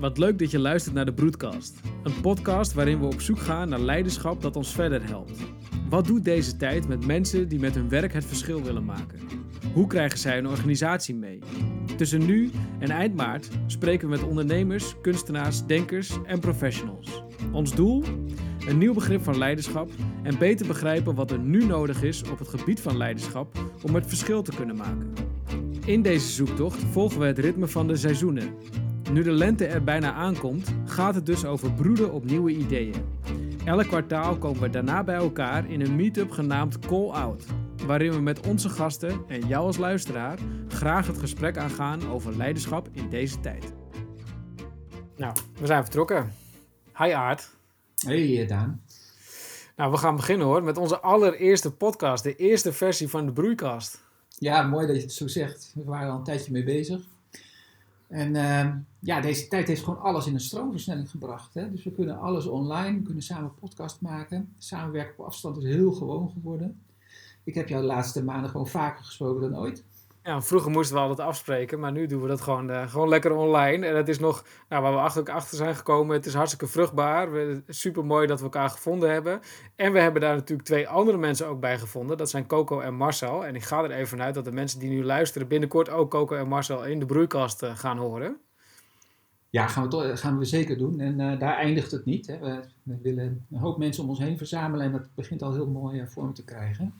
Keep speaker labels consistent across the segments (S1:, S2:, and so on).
S1: Wat leuk dat je luistert naar de Broedcast. Een podcast waarin we op zoek gaan naar leiderschap dat ons verder helpt. Wat doet deze tijd met mensen die met hun werk het verschil willen maken? Hoe krijgen zij een organisatie mee? Tussen nu en eind maart spreken we met ondernemers, kunstenaars, denkers en professionals. Ons doel? Een nieuw begrip van leiderschap en beter begrijpen wat er nu nodig is op het gebied van leiderschap om het verschil te kunnen maken. In deze zoektocht volgen we het ritme van de seizoenen. Nu de lente er bijna aankomt, gaat het dus over broeden op nieuwe ideeën. Elk kwartaal komen we daarna bij elkaar in een meetup genaamd Call Out, waarin we met onze gasten en jou als luisteraar graag het gesprek aangaan over leiderschap in deze tijd. Nou, we zijn vertrokken. Hi Aard.
S2: Hey Daan.
S1: Nou, we gaan beginnen hoor met onze allereerste podcast, de eerste versie van de Broeikast.
S2: Ja, mooi dat je het zo zegt. We waren al een tijdje mee bezig. En uh, ja, deze tijd heeft gewoon alles in een stroomversnelling gebracht. Hè? Dus we kunnen alles online, we kunnen samen podcast maken. Samenwerken op afstand is heel gewoon geworden. Ik heb jou de laatste maanden gewoon vaker gesproken dan ooit.
S1: Ja, vroeger moesten we altijd afspreken, maar nu doen we dat gewoon, uh, gewoon lekker online. En het is nog, nou, waar we achter, achter zijn gekomen, het is hartstikke vruchtbaar. Super mooi dat we elkaar gevonden hebben. En we hebben daar natuurlijk twee andere mensen ook bij gevonden. Dat zijn Coco en Marcel. En ik ga er even vanuit dat de mensen die nu luisteren binnenkort ook Coco en Marcel in de broeikast uh, gaan horen.
S2: Ja, gaan we, to- gaan we zeker doen. En uh, daar eindigt het niet. Hè. We, willen een hoop mensen om ons heen verzamelen en dat begint al heel mooi vorm te krijgen.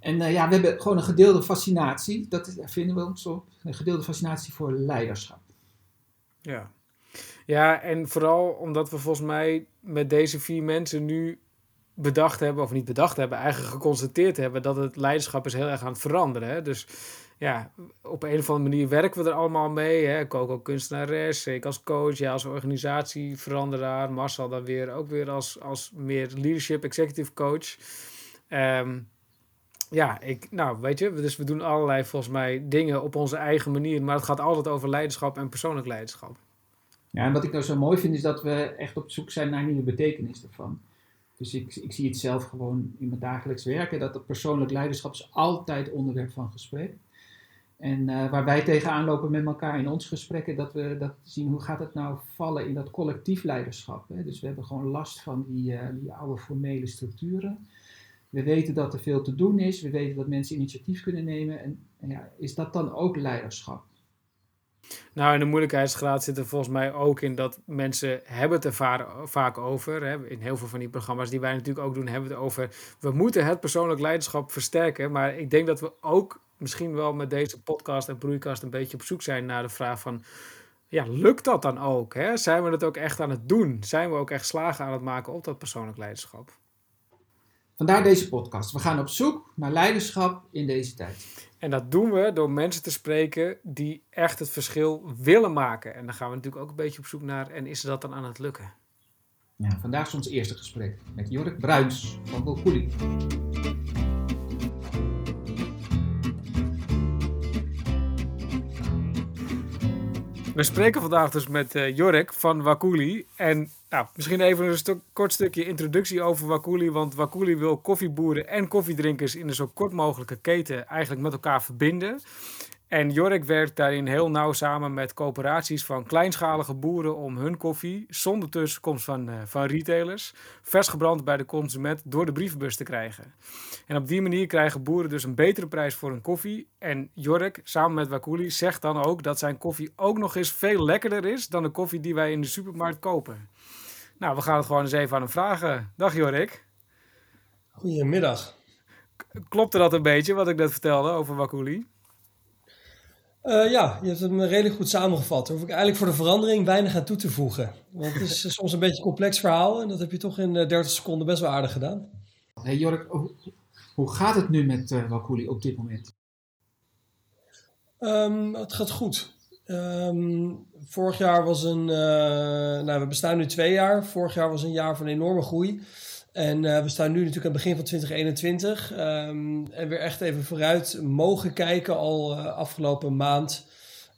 S2: En ja, we hebben gewoon een gedeelde fascinatie, dat vinden we ons op, een gedeelde fascinatie voor leiderschap.
S1: Ja. ja, en vooral omdat we volgens mij met deze vier mensen nu bedacht hebben, of niet bedacht hebben, eigenlijk geconstateerd hebben dat het leiderschap is heel erg aan het veranderen. Hè? Dus ja, op een of andere manier werken we er allemaal mee. Hè? Coco kunstenares, ik als coach, ja als organisatieveranderaar, Marcel dan weer ook weer als, als meer leadership executive coach. Um, ja, ik, nou weet je, dus we doen allerlei volgens mij dingen op onze eigen manier, maar het gaat altijd over leiderschap en persoonlijk leiderschap.
S2: Ja, en wat ik nou zo mooi vind is dat we echt op zoek zijn naar nieuwe betekenis ervan. Dus ik, ik zie het zelf gewoon in mijn dagelijks werken, dat persoonlijk leiderschap is altijd onderwerp van gesprek. En uh, waar wij tegenaan lopen met elkaar in onze gesprekken, dat we dat zien hoe gaat het nou vallen in dat collectief leiderschap. Hè? Dus we hebben gewoon last van die, uh, die oude formele structuren. We weten dat er veel te doen is. We weten dat mensen initiatief kunnen nemen. En, ja, is dat dan ook leiderschap?
S1: Nou, en de moeilijkheidsgraad zit er volgens mij ook in dat mensen hebben het er vaak over. Hè. In heel veel van die programma's die wij natuurlijk ook doen, hebben we het over. We moeten het persoonlijk leiderschap versterken. Maar ik denk dat we ook misschien wel met deze podcast en broeikast een beetje op zoek zijn naar de vraag van. Ja, lukt dat dan ook? Hè? Zijn we het ook echt aan het doen? Zijn we ook echt slagen aan het maken op dat persoonlijk leiderschap?
S2: Vandaar deze podcast. We gaan op zoek naar leiderschap in deze tijd.
S1: En dat doen we door mensen te spreken die echt het verschil willen maken. En dan gaan we natuurlijk ook een beetje op zoek naar, en is dat dan aan het lukken?
S2: Ja, vandaag is ons eerste gesprek met Jork Bruins van Volkoelie.
S1: We spreken vandaag dus met uh, Jork van Wakuli. En nou, misschien even een stuk, kort stukje introductie over Wakuli. Want Wakuli wil koffieboeren en koffiedrinkers in een zo kort mogelijke keten eigenlijk met elkaar verbinden. En Jork werkt daarin heel nauw samen met coöperaties van kleinschalige boeren om hun koffie, zonder tussenkomst van, uh, van retailers, versgebrand bij de consument door de brievenbus te krijgen. En op die manier krijgen boeren dus een betere prijs voor hun koffie. En Jork, samen met Wakuli, zegt dan ook dat zijn koffie ook nog eens veel lekkerder is dan de koffie die wij in de supermarkt kopen. Nou, we gaan het gewoon eens even aan hem vragen. Dag Jork.
S3: Goedemiddag.
S1: Klopte dat een beetje wat ik net vertelde over Wakuli?
S3: Uh, ja, je hebt hem redelijk goed samengevat. Daar hoef ik eigenlijk voor de verandering weinig aan toe te voegen. Want het is soms een beetje een complex verhaal en dat heb je toch in 30 seconden best wel aardig gedaan.
S2: Hey Jork, hoe, gaat het nu met uh, Wakuli op dit moment?
S3: Um, het gaat goed. Um, vorig jaar was een, uh, nou we bestaan nu twee jaar. Vorig jaar was een jaar van enorme groei. En uh, we staan nu natuurlijk aan het begin van 2021. Um, en weer echt even vooruit mogen kijken al uh, afgelopen maand.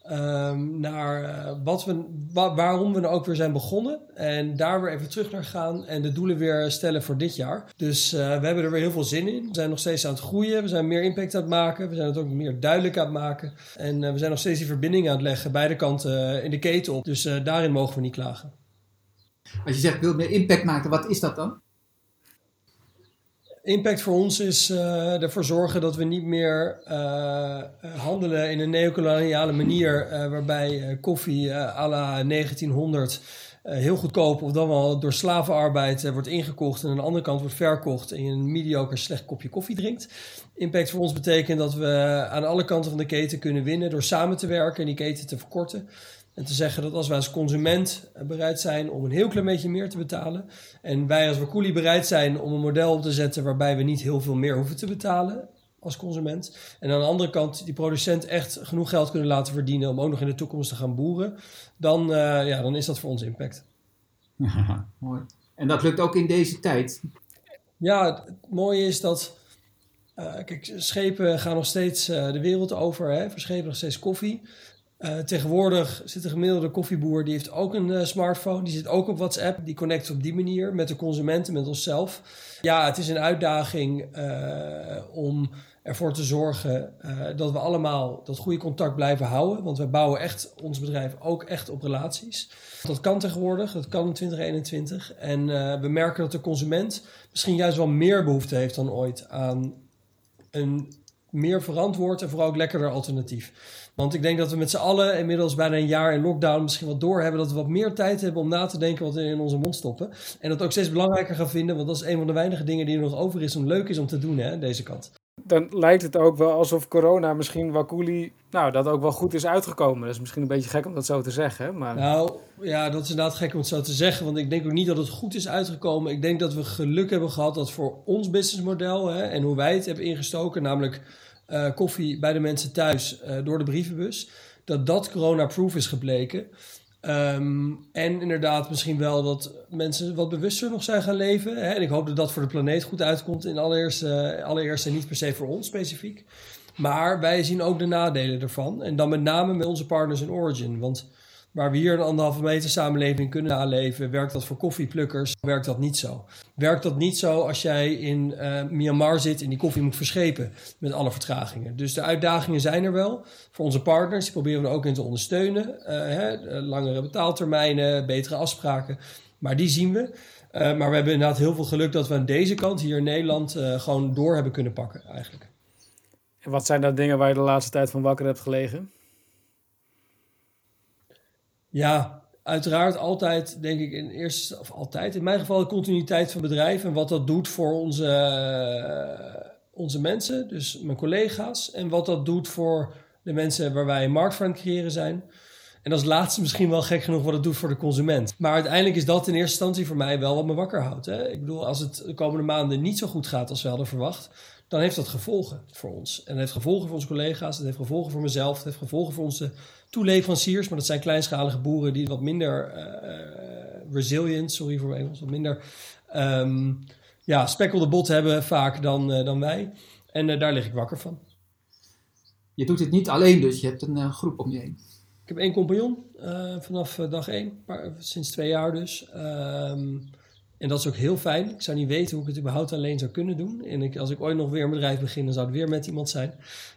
S3: Ehm, naar uh, wat we, waarom we nou ook weer zijn begonnen. En daar weer even terug naar gaan en de doelen weer stellen voor dit jaar. Dus we hebben er weer heel veel zin in. We zijn nog steeds aan het groeien. We zijn meer impact aan het maken. We zijn het ook meer duidelijk aan het maken. En we zijn nog steeds die verbinding aan het leggen, beide kanten in de keten op. Dus daarin mogen we niet klagen.
S2: Als je zegt, wil meer impact maken, wat is dat dan?
S3: Impact voor ons is uh, ervoor zorgen dat we niet meer uh, handelen in een neocoloniale manier, uh, waarbij koffie à la 1900 heel goedkoop of dan wel door slavenarbeid wordt ingekocht en aan de andere kant wordt verkocht en je een mediocre slecht kopje koffie drinkt. Impact voor ons betekent dat we aan alle kanten van de keten kunnen winnen door samen te werken en die keten te verkorten. En te zeggen dat als wij als consument bereid zijn om een heel klein beetje meer te betalen. En wij als Wakuli bereid zijn om een model op te zetten waarbij we niet heel veel meer hoeven te betalen als consument. En aan de andere kant die producent echt genoeg geld kunnen laten verdienen om ook nog in de toekomst te gaan boeren. Dan, uh, ja, dan is dat voor ons impact.
S2: mooi. En dat lukt ook in deze tijd?
S3: Ja, het mooie is dat... Uh, kijk, schepen gaan nog steeds uh, de wereld over, hè, verschepen nog steeds koffie. Uh, tegenwoordig zit de gemiddelde koffieboer, die heeft ook een uh, smartphone, die zit ook op WhatsApp, die connect op die manier met de consumenten, met onszelf. Ja, het is een uitdaging uh, om ervoor te zorgen dat we allemaal dat goede contact blijven houden, want wij bouwen echt ons bedrijf ook echt op relaties. Dat kan tegenwoordig, dat kan in 2021 en we merken dat de consument misschien juist wel meer behoefte heeft dan ooit aan een meer verantwoord en vooral ook lekkerder alternatief. Want ik denk dat we met z'n allen inmiddels bijna een jaar in lockdown misschien wat doorhebben. Dat we wat meer tijd hebben om na te denken wat we in onze mond stoppen. En dat ook steeds belangrijker gaan vinden. Want dat is een van de weinige dingen die er nog over is om leuk is om te doen, hè, deze kant.
S1: Dan lijkt het ook wel alsof corona misschien Wakuli, nou, dat ook wel goed is uitgekomen. Dat is misschien een beetje gek om dat zo te zeggen. Maar...
S3: Nou, ja, dat is inderdaad gek om het zo te zeggen. Want ik denk ook niet dat het goed is uitgekomen. Ik denk dat we geluk hebben gehad dat voor ons businessmodel hè, en hoe wij het hebben ingestoken, namelijk uh, koffie bij de mensen thuis uh, door de brievenbus. Dat dat corona-proof is gebleken. Um, en inderdaad, misschien wel dat mensen wat bewuster nog zijn gaan leven. Hè? En ik hoop dat dat voor de planeet goed uitkomt. In allereerst, uh, allereerst en niet per se voor ons specifiek. Maar wij zien ook de nadelen ervan. En dan met name met onze partners in Origin. Want Waar we hier een anderhalve meter samenleving kunnen naleven, werkt dat voor koffieplukkers? Werkt dat niet zo? Werkt dat niet zo als jij in uh, Myanmar zit en die koffie moet verschepen met alle vertragingen? Dus de uitdagingen zijn er wel. Voor onze partners, die proberen we ook in te ondersteunen. Uh, hè, langere betaaltermijnen, betere afspraken. Maar die zien we. Maar we hebben inderdaad heel veel geluk dat we aan deze kant hier in Nederland gewoon door hebben kunnen pakken eigenlijk.
S1: En wat zijn dat dingen waar je de laatste tijd van wakker hebt gelegen?
S3: Ja, uiteraard altijd, denk ik, in eerste, of altijd, in mijn geval de continuïteit van bedrijf en wat dat doet voor onze, uh, onze mensen, dus mijn collega's, en wat dat doet voor de mensen waar wij een markt het creëren zijn. En als laatste misschien wel gek genoeg wat het doet voor de consument. Maar uiteindelijk is dat in eerste instantie voor mij wel wat me wakker houdt. Hè? Ik bedoel, als het de komende maanden niet zo goed gaat als we hadden verwacht, dan heeft dat gevolgen voor ons. En het heeft gevolgen voor onze collega's, het heeft gevolgen voor mezelf, het heeft gevolgen voor onze toeleveranciers, maar dat zijn kleinschalige boeren die wat minder uh, resilient, sorry voor Engels, wat minder um, ja, spekkelde bot hebben vaak dan, uh, dan wij. En daar lig ik wakker van.
S2: Je doet het niet alleen dus, je hebt een groep om je heen.
S3: Ik heb één compagnon vanaf dag één, sinds twee jaar dus. Um, en dat is ook heel fijn. Ik zou niet weten hoe ik het überhaupt alleen zou kunnen doen. En ik, als ik ooit nog weer een bedrijf begin, dan zou het weer met iemand zijn.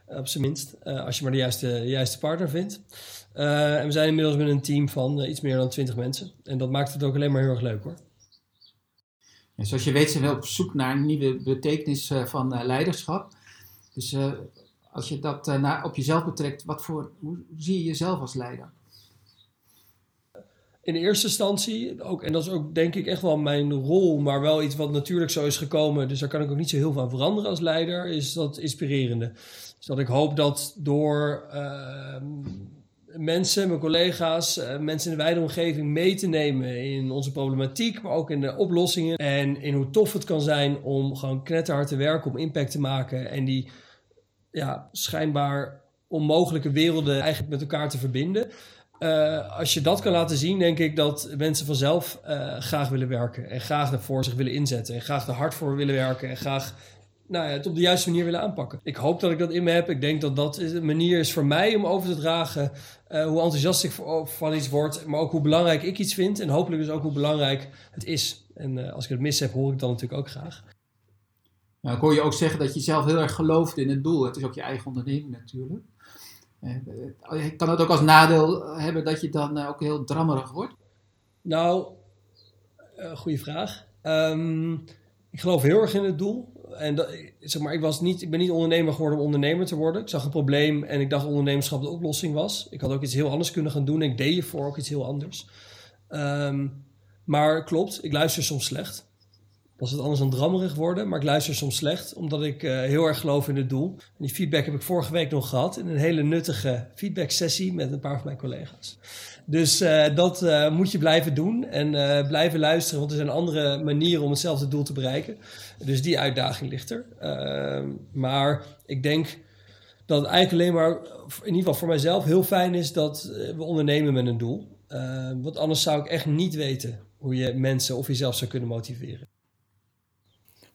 S3: Uh, op zijn minst. Als je maar de juiste, de juiste partner vindt. En we zijn inmiddels met een team van iets meer dan 20 mensen. En dat maakt het ook alleen maar heel erg leuk hoor.
S2: Ja, zoals je weet zijn we op zoek naar een nieuwe betekenis van leiderschap. Dus als je dat naar, op jezelf betrekt, wat voor, hoe zie je jezelf als leider?
S3: in eerste instantie, ook, en dat is ook denk ik echt wel mijn rol, maar wel iets wat natuurlijk zo is gekomen, dus daar kan ik ook niet zo heel veel aan veranderen als leider, is dat inspirerende. Dus dat ik hoop dat door uh, mensen, mijn collega's, uh, mensen in de wijde omgeving mee te nemen in onze problematiek, maar ook in de oplossingen en in hoe tof het kan zijn om gewoon knetterhard te werken, om impact te maken en die ja, schijnbaar onmogelijke werelden eigenlijk met elkaar te verbinden. Uh, als je dat kan laten zien, denk ik dat mensen vanzelf uh, graag willen werken. En graag ervoor zich willen inzetten. En graag er hard voor willen werken. En graag nou ja, het op de juiste manier willen aanpakken. Ik hoop dat ik dat in me heb. Ik denk dat dat een manier is voor mij om over te dragen uh, hoe enthousiast ik van iets word, maar ook hoe belangrijk ik iets vind en hopelijk dus ook hoe belangrijk het is. En als ik het mis heb, hoor ik dan natuurlijk ook graag.
S2: Nou, ik hoor je ook zeggen dat je zelf heel erg gelooft in het doel. Het is ook je eigen onderneming natuurlijk. Uh, kan het ook als nadeel hebben dat je dan ook heel drammerig wordt?
S3: Nou, goede vraag. Um, ik geloof heel erg in het doel. En dat, zeg maar, ik, was niet, ik ben niet ondernemer geworden om ondernemer te worden. Ik zag een probleem en ik dacht ondernemerschap de oplossing was. Ik had ook iets heel anders kunnen gaan doen. Ik deed hiervoor ook iets heel anders. Um, maar klopt, ik luister soms slecht. Is het anders dan drammerig worden, maar ik luister soms slecht, omdat ik uh, heel erg geloof in het doel. En die feedback heb ik vorige week nog gehad in een hele nuttige feedback sessie met een paar van mijn collega's. Dus uh, dat uh, moet je blijven doen en blijven luisteren, want er zijn andere manieren om hetzelfde doel te bereiken. Dus die uitdaging ligt er. Ehm, maar ik denk dat het eigenlijk alleen maar, in ieder geval voor mijzelf, heel fijn is dat we ondernemen met een doel. Ehm, want anders zou ik echt niet weten hoe je mensen of jezelf zou kunnen motiveren.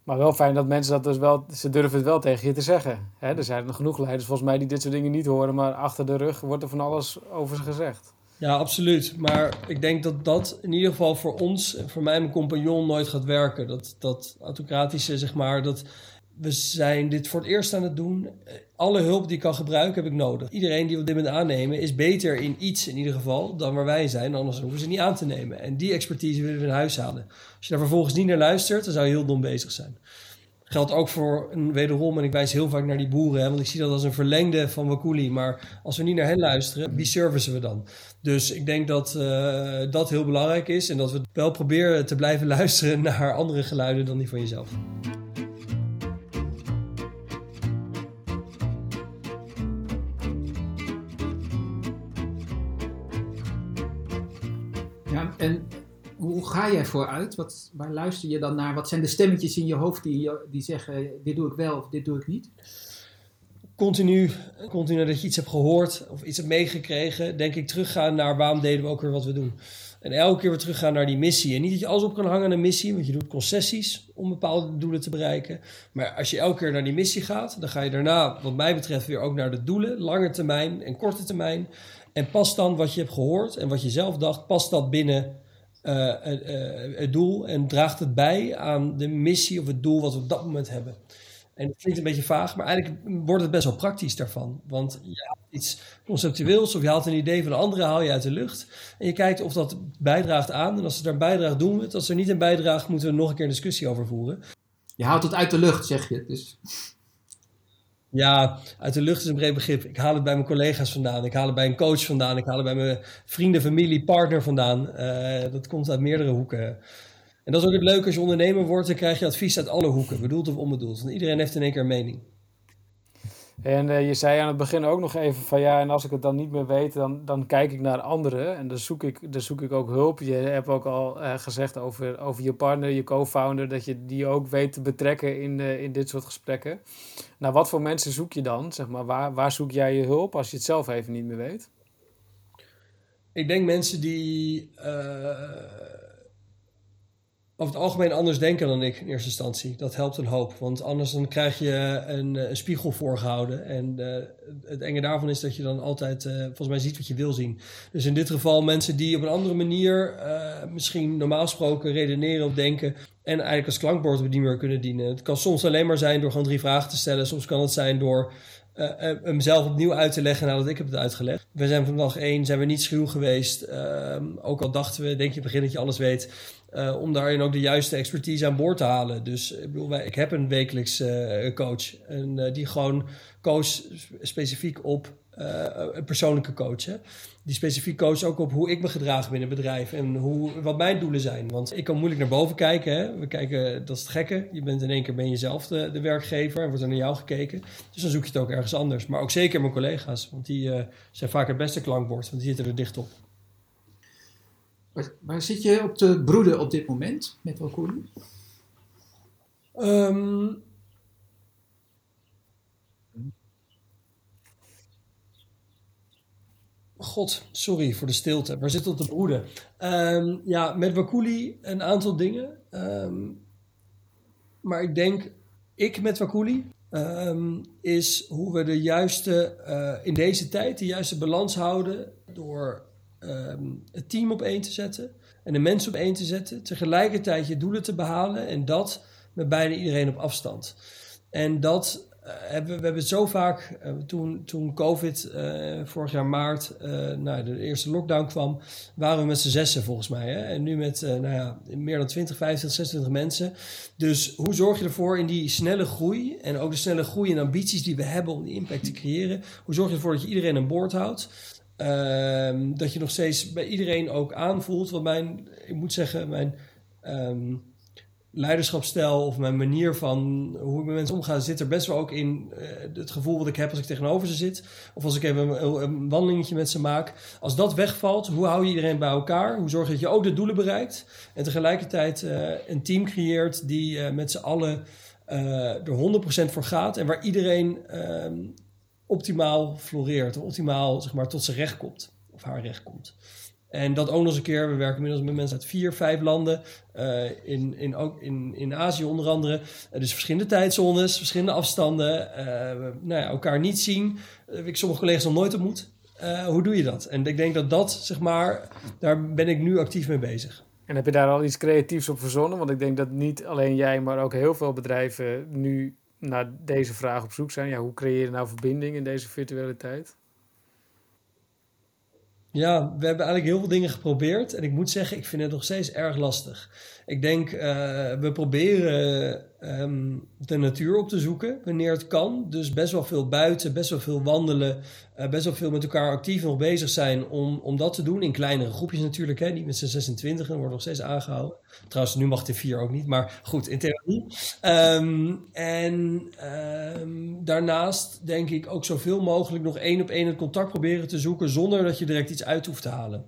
S1: Maar wel fijn dat mensen dat dus wel, ze durven het wel tegen je te zeggen. Hè, er zijn genoeg leiders volgens mij die dit soort dingen niet horen, maar achter de rug wordt er van alles over ze gezegd.
S3: Ja, absoluut. Maar ik denk dat dat in ieder geval voor ons, voor mij en mijn compagnon, nooit gaat werken. Dat, dat autocratische, zeg maar, dat we zijn dit voor het eerst aan het doen. Alle hulp die ik kan gebruiken heb ik nodig. Iedereen die we dit moment aannemen is beter in iets in ieder geval dan waar wij zijn. Anders hoeven ze niet aan te nemen. En die expertise willen we in huis halen. Als je daar vervolgens niet naar luistert, dan zou je heel dom bezig zijn. Geldt ook voor een wederom, en ik wijs heel vaak naar die boeren, hè, want ik zie dat als een verlengde van Wakuli. Maar als we niet naar hen luisteren, wie servicen we dan? Dus ik denk dat uh, dat heel belangrijk is en dat we wel proberen te blijven luisteren naar andere geluiden dan die van jezelf.
S2: Ga jij vooruit? Wat, waar luister je dan naar? Wat zijn de stemmetjes in je hoofd die, die zeggen: dit doe ik wel of dit doe ik niet?
S3: Continu, continu dat je iets hebt gehoord of iets hebt meegekregen, denk ik teruggaan naar waarom deden we ook weer wat we doen. En elke keer weer teruggaan naar die missie. En niet dat je alles op kan hangen aan een missie, want je doet concessies om bepaalde doelen te bereiken. Maar als je elke keer naar die missie gaat, dan ga je daarna, wat mij betreft, weer ook naar de doelen, lange termijn en korte termijn. En past dan wat je hebt gehoord en wat je zelf dacht, past dat binnen uh, uh, het doel en draagt het bij aan de missie of het doel wat we op dat moment hebben. En dat klinkt een beetje vaag, maar eigenlijk wordt het best wel praktisch daarvan. Want je haalt iets conceptueels of je haalt een idee van een andere, haal je uit de lucht. En je kijkt of dat bijdraagt aan. En als het daar bijdraagt, doen we het. Als er niet een bijdraagt, moeten we nog een keer een discussie over voeren.
S2: Je haalt het uit de lucht, zeg je. Dus...
S3: Ja, uit de lucht is een breed begrip. Ik haal het bij mijn collega's vandaan. Ik haal het bij een coach vandaan. Ik haal het bij mijn vrienden, familie, partner vandaan. Uh, dat komt uit meerdere hoeken. En dat is ook het leuke als je ondernemer wordt. Dan krijg je advies uit alle hoeken, bedoeld of onbedoeld. Want iedereen heeft in één keer een mening.
S1: En uh, je zei aan het begin ook nog even van ja, en als ik het dan niet meer weet, dan, dan kijk ik naar anderen. En dan zoek ik, dan zoek ik ook hulp. Je hebt ook al uh, gezegd over, over je partner, je co-founder, dat je die ook weet te betrekken in, uh, in dit soort gesprekken. Nou, wat voor mensen zoek je dan? Zeg maar, waar, waar zoek jij je hulp als je het zelf even niet meer weet?
S3: Ik denk mensen die over het algemeen anders denken dan ik in eerste instantie. Dat helpt een hoop. Want anders dan krijg je een, een spiegel voorgehouden. En uh, het enge daarvan is dat je dan altijd uh, volgens mij ziet wat je wil zien. Dus in dit geval mensen die op een andere manier misschien normaal gesproken redeneren of denken. En eigenlijk als klankbordbediener kunnen dienen. Het kan soms alleen maar zijn door gewoon drie vragen te stellen. Soms kan het zijn door uh, hem zelf opnieuw uit te leggen nadat ik heb het uitgelegd. We zijn van dag één zijn we niet schuw geweest. Uh, ook al dachten we, denk je begin dat je alles weet. Uh, om daarin ook de juiste expertise aan boord te halen. Dus ik, bedoel, ik heb een wekelijks coach. En die gewoon coach specifiek op een persoonlijke coach. Die specifiek coach ook op hoe ik me gedraag binnen het bedrijf en hoe, wat mijn doelen zijn. Want ik kan moeilijk naar boven kijken. Hè? We kijken, dat is het gekke. Je bent in één keer ben je zelf de, de werkgever en wordt er naar jou gekeken. Dus dan zoek je het ook ergens anders. Maar ook zeker mijn collega's, want die zijn vaak het beste klankbord, want die zitten er dicht op.
S2: Waar, zit je op te broeden op dit moment met Walkoen?
S3: Um, God, sorry voor de stilte. Waar zit op de broeden? Um, ja, met Wakuli een aantal dingen. Um, maar ik denk ik met Wakuli, ehm, is hoe we de juiste, eh, in deze tijd, de juiste balans houden door ehm, het team op één te zetten en de mensen op één te zetten. Tegelijkertijd je doelen te behalen en dat met bijna iedereen op afstand. En dat uh, hebben we, hebben zo vaak, uh, toen, toen COVID uh, vorig jaar maart, nou, de eerste lockdown kwam, waren we met z'n zessen volgens mij. Hè? En nu met nou ja, meer dan 20, 25, 26 mensen. Dus hoe zorg je ervoor in die snelle groei en ook de snelle groei en ambities die we hebben om die impact te creëren, hoe zorg je ervoor dat je iedereen aan boord houdt? Ehm, dat je nog steeds bij iedereen ook aanvoelt. Want mijn, ik moet zeggen, mijn um, leiderschapstijl of mijn manier van hoe ik met mensen omga, zit er best wel ook in uh, het gevoel wat ik heb als ik tegenover ze zit. Of als ik even een, wandelingetje met ze maak. Als dat wegvalt, hoe hou je iedereen bij elkaar? Hoe zorg je dat je ook de doelen bereikt? En tegelijkertijd uh, een team creëert die uh, met z'n allen er 100% voor gaat. En waar iedereen optimaal floreert. Optimaal zeg maar, tot zijn recht komt. Of haar recht komt. En dat ook nog eens een keer. We werken inmiddels met mensen uit vier, vijf landen. Uh, in, in, ook in, in Azië onder andere. Uh, dus verschillende tijdzones, verschillende afstanden. Uh, nou ja, elkaar niet zien. ik sommige collega's nog nooit ontmoet. hoe doe je dat? En ik denk dat dat, zeg maar, daar ben ik nu actief mee bezig.
S1: En heb je daar al iets creatiefs op verzonnen? Want ik denk dat niet alleen jij, maar ook heel veel bedrijven nu naar deze vraag op zoek zijn. Ja, hoe creëer je nou verbinding in deze virtuele tijd?
S3: Ja, we hebben eigenlijk heel veel dingen geprobeerd. En ik moet zeggen, ik vind het nog steeds erg lastig. Ik denk, uh, we proberen um, de natuur op te zoeken wanneer het kan. Dus best wel veel buiten, best wel veel wandelen. Uh, best wel veel met elkaar actief nog bezig zijn om, om dat te doen. In kleinere groepjes natuurlijk, hè, niet met z'n 26 en wordt nog steeds aangehouden. Trouwens, nu mag in vier ook niet, maar goed, in theorie. Um, en um, daarnaast denk ik ook zoveel mogelijk nog één op één het contact proberen te zoeken zonder dat je direct iets uit hoeft te halen.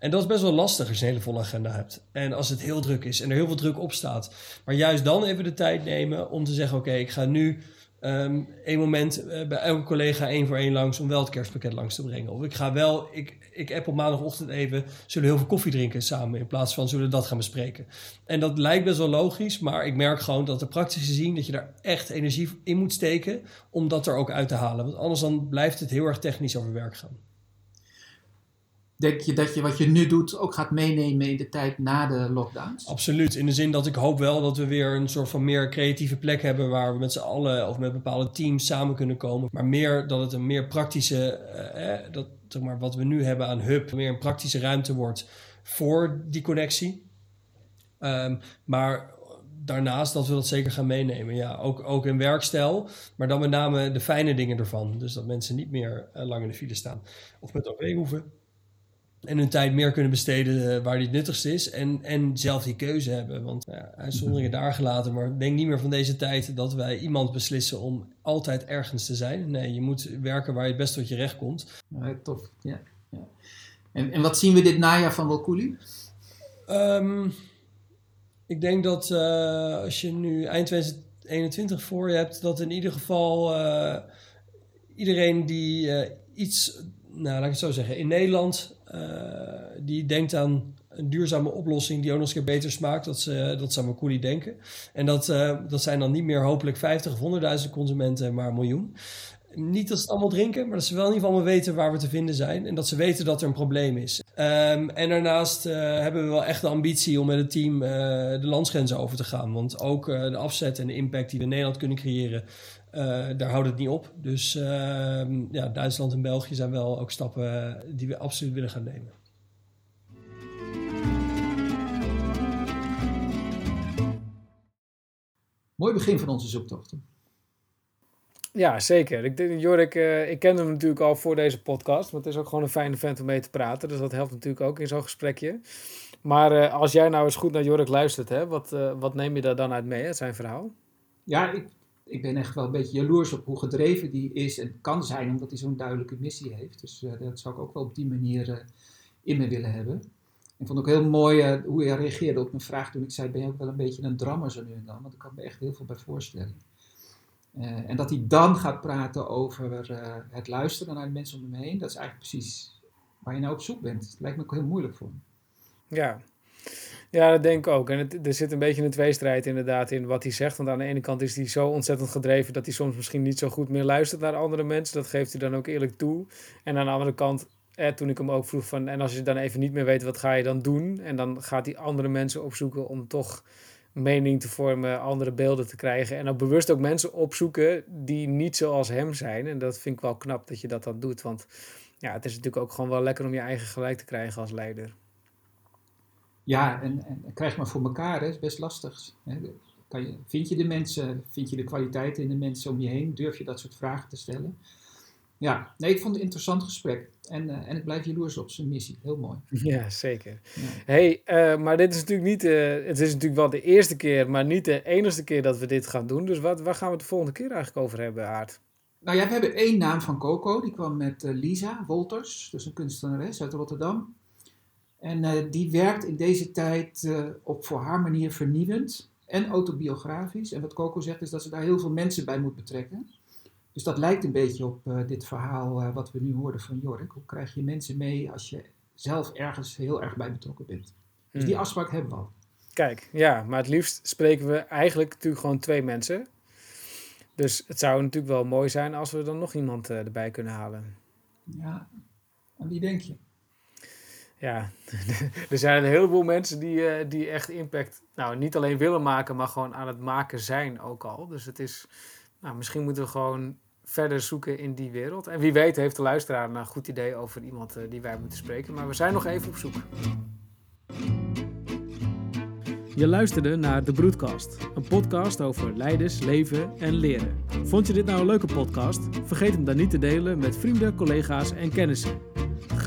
S3: En dat is best wel lastig als je een hele volle agenda hebt. En als het heel druk is en er heel veel druk op staat. Maar juist dan even de tijd nemen om te zeggen: Oké, ik ga nu um, één moment uh, bij elke collega één voor één langs om wel het kerstpakket langs te brengen. Of ik ga wel, ik, ik app op maandagochtend even, zullen heel veel koffie drinken samen in plaats van zullen dat gaan bespreken. En dat lijkt best wel logisch, maar ik merk gewoon dat de praktisch gezien dat je daar echt energie in moet steken om dat er ook uit te halen. Want anders dan blijft het heel erg technisch over werk gaan.
S2: Denk je dat je wat je nu doet ook gaat meenemen in de tijd na de lockdowns?
S3: Absoluut. In de zin dat ik hoop wel dat we weer een soort van meer creatieve plek hebben waar we met z'n allen of met bepaalde teams samen kunnen komen. Maar meer dat het een meer praktische, eh, dat, zeg maar, wat we nu hebben aan hub, meer een praktische ruimte wordt voor die connectie. Um, maar daarnaast dat we dat zeker gaan meenemen. Ja, ook, ook in werkstijl, maar dan met name de fijne dingen ervan. Dus dat mensen niet meer uh, lang in de file staan of met OV hoeven en hun tijd meer kunnen besteden uh, waar die het nuttigste is. En, en zelf die keuze hebben. Want ja, uitzonderingen daar gelaten. Maar denk niet meer van deze tijd dat wij iemand beslissen om altijd ergens te zijn. Nee, je moet werken waar je het best tot je recht komt.
S2: Ja, tof. Ja, ja. En, en wat zien we dit najaar van Welkoeli?
S3: Um, ik denk dat uh, als je nu eind 2021 voor je hebt, dat in ieder geval uh, iedereen die iets, nou laat ik het zo zeggen, in Nederland die denkt aan een duurzame oplossing die ook nog eens beter smaakt. Dat, ze, dat zou Makuli denken. En dat, uh, dat zijn dan niet meer hopelijk 50 of 100.000 consumenten, maar een miljoen. Niet dat ze het allemaal drinken, maar dat ze wel in ieder geval weten waar we te vinden zijn. En dat ze weten dat er een probleem is. Um, en daarnaast hebben we wel echt de ambitie om met het team de landsgrenzen over te gaan. Want ook de afzet en de impact die we in Nederland kunnen creëren, daar houdt het niet op. Dus ehm, ja, Duitsland en België zijn wel ook stappen die we absoluut willen gaan nemen.
S2: Mooi begin van onze zoektochten.
S1: Ja, zeker. Ik denk, Jorik, uh, ik kende hem natuurlijk al voor deze podcast. Maar het is ook gewoon een fijne vent om mee te praten. Dus dat helpt natuurlijk ook in zo'n gesprekje. Maar uh, als jij nou eens goed naar Jorik luistert, hè, wat, uh, wat neem je daar dan uit mee, uit zijn verhaal?
S2: Ja, ik, ik ben echt wel een beetje jaloers op hoe gedreven die is en kan zijn, omdat hij zo'n duidelijke missie heeft. Dus dat zou ik ook wel op die manier in me willen hebben. Ik vond ook heel mooi hoe hij reageerde op mijn vraag toen ik zei: Ben je ook wel een beetje een drammer zo nu en dan? Want ik kan me echt heel veel bij voorstellen. En dat hij dan gaat praten over het luisteren naar de mensen om hem heen, dat is eigenlijk precies waar je nou op zoek bent. Het lijkt me ook heel moeilijk voor hem.
S1: Ja. Ja, dat denk ik ook. En er zit een beetje een tweestrijd inderdaad in wat hij zegt. Want aan de ene kant is hij zo ontzettend gedreven dat hij soms misschien niet zo goed meer luistert naar andere mensen. Dat geeft hij dan ook eerlijk toe. En aan de andere kant, eh, toen ik hem ook vroeg van... en als je dan even niet meer weet, wat ga je dan doen? En dan gaat hij andere mensen opzoeken om toch mening te vormen, andere beelden te krijgen. En ook bewust ook mensen opzoeken die niet zoals hem zijn. En dat vind ik wel knap dat je dat dan doet. Want ja, het is natuurlijk ook gewoon wel lekker om je eigen gelijk te krijgen als leider.
S2: Ja, en, en krijg maar voor elkaar, hè, is best lastig. Hè. Kan je, vind je de mensen, vind je de kwaliteiten in de mensen om je heen? Durf je dat soort vragen te stellen? Ja, nee, ik vond het een interessant gesprek. En, uh, en ik blijf jaloers op zijn missie. Heel mooi.
S1: Ja, zeker. Ja. hey, uh, maar dit is natuurlijk niet... Uh, het is natuurlijk wel de eerste keer, maar niet de enige keer dat we dit gaan doen. Dus wat, waar gaan we de volgende keer eigenlijk over hebben, Aard?
S2: Nou ja, we hebben één naam van Coco. Die kwam met Lisa Wolters, dus een kunstenares uit Rotterdam. En die werkt in deze tijd op voor haar manier vernieuwend en autobiografisch. En wat Coco zegt is dat ze daar heel veel mensen bij moet betrekken. Dus dat lijkt een beetje op uh, dit verhaal wat we nu hoorden van Jork. Hoe krijg je mensen mee als je zelf ergens heel erg bij betrokken bent? Dus die afspraak hebben we al.
S1: Kijk, ja, maar het liefst spreken we eigenlijk natuurlijk gewoon twee mensen. Dus het zou natuurlijk wel mooi zijn als we dan nog iemand erbij kunnen halen.
S2: Ja, aan wie denk je?
S1: Ja, er zijn een heleboel mensen die, die echt impact, nou niet alleen willen maken, maar gewoon aan het maken zijn ook al. Dus het is, nou, misschien moeten we gewoon verder zoeken in die wereld. En wie weet heeft de luisteraar een goed idee over iemand uh, die wij moeten spreken. Maar we zijn nog even op zoek. Je luisterde naar De Broedcast, een podcast over leiders, leven en leren. Vond je dit nou een leuke podcast? Vergeet hem dan niet te delen met vrienden, collega's en kennissen.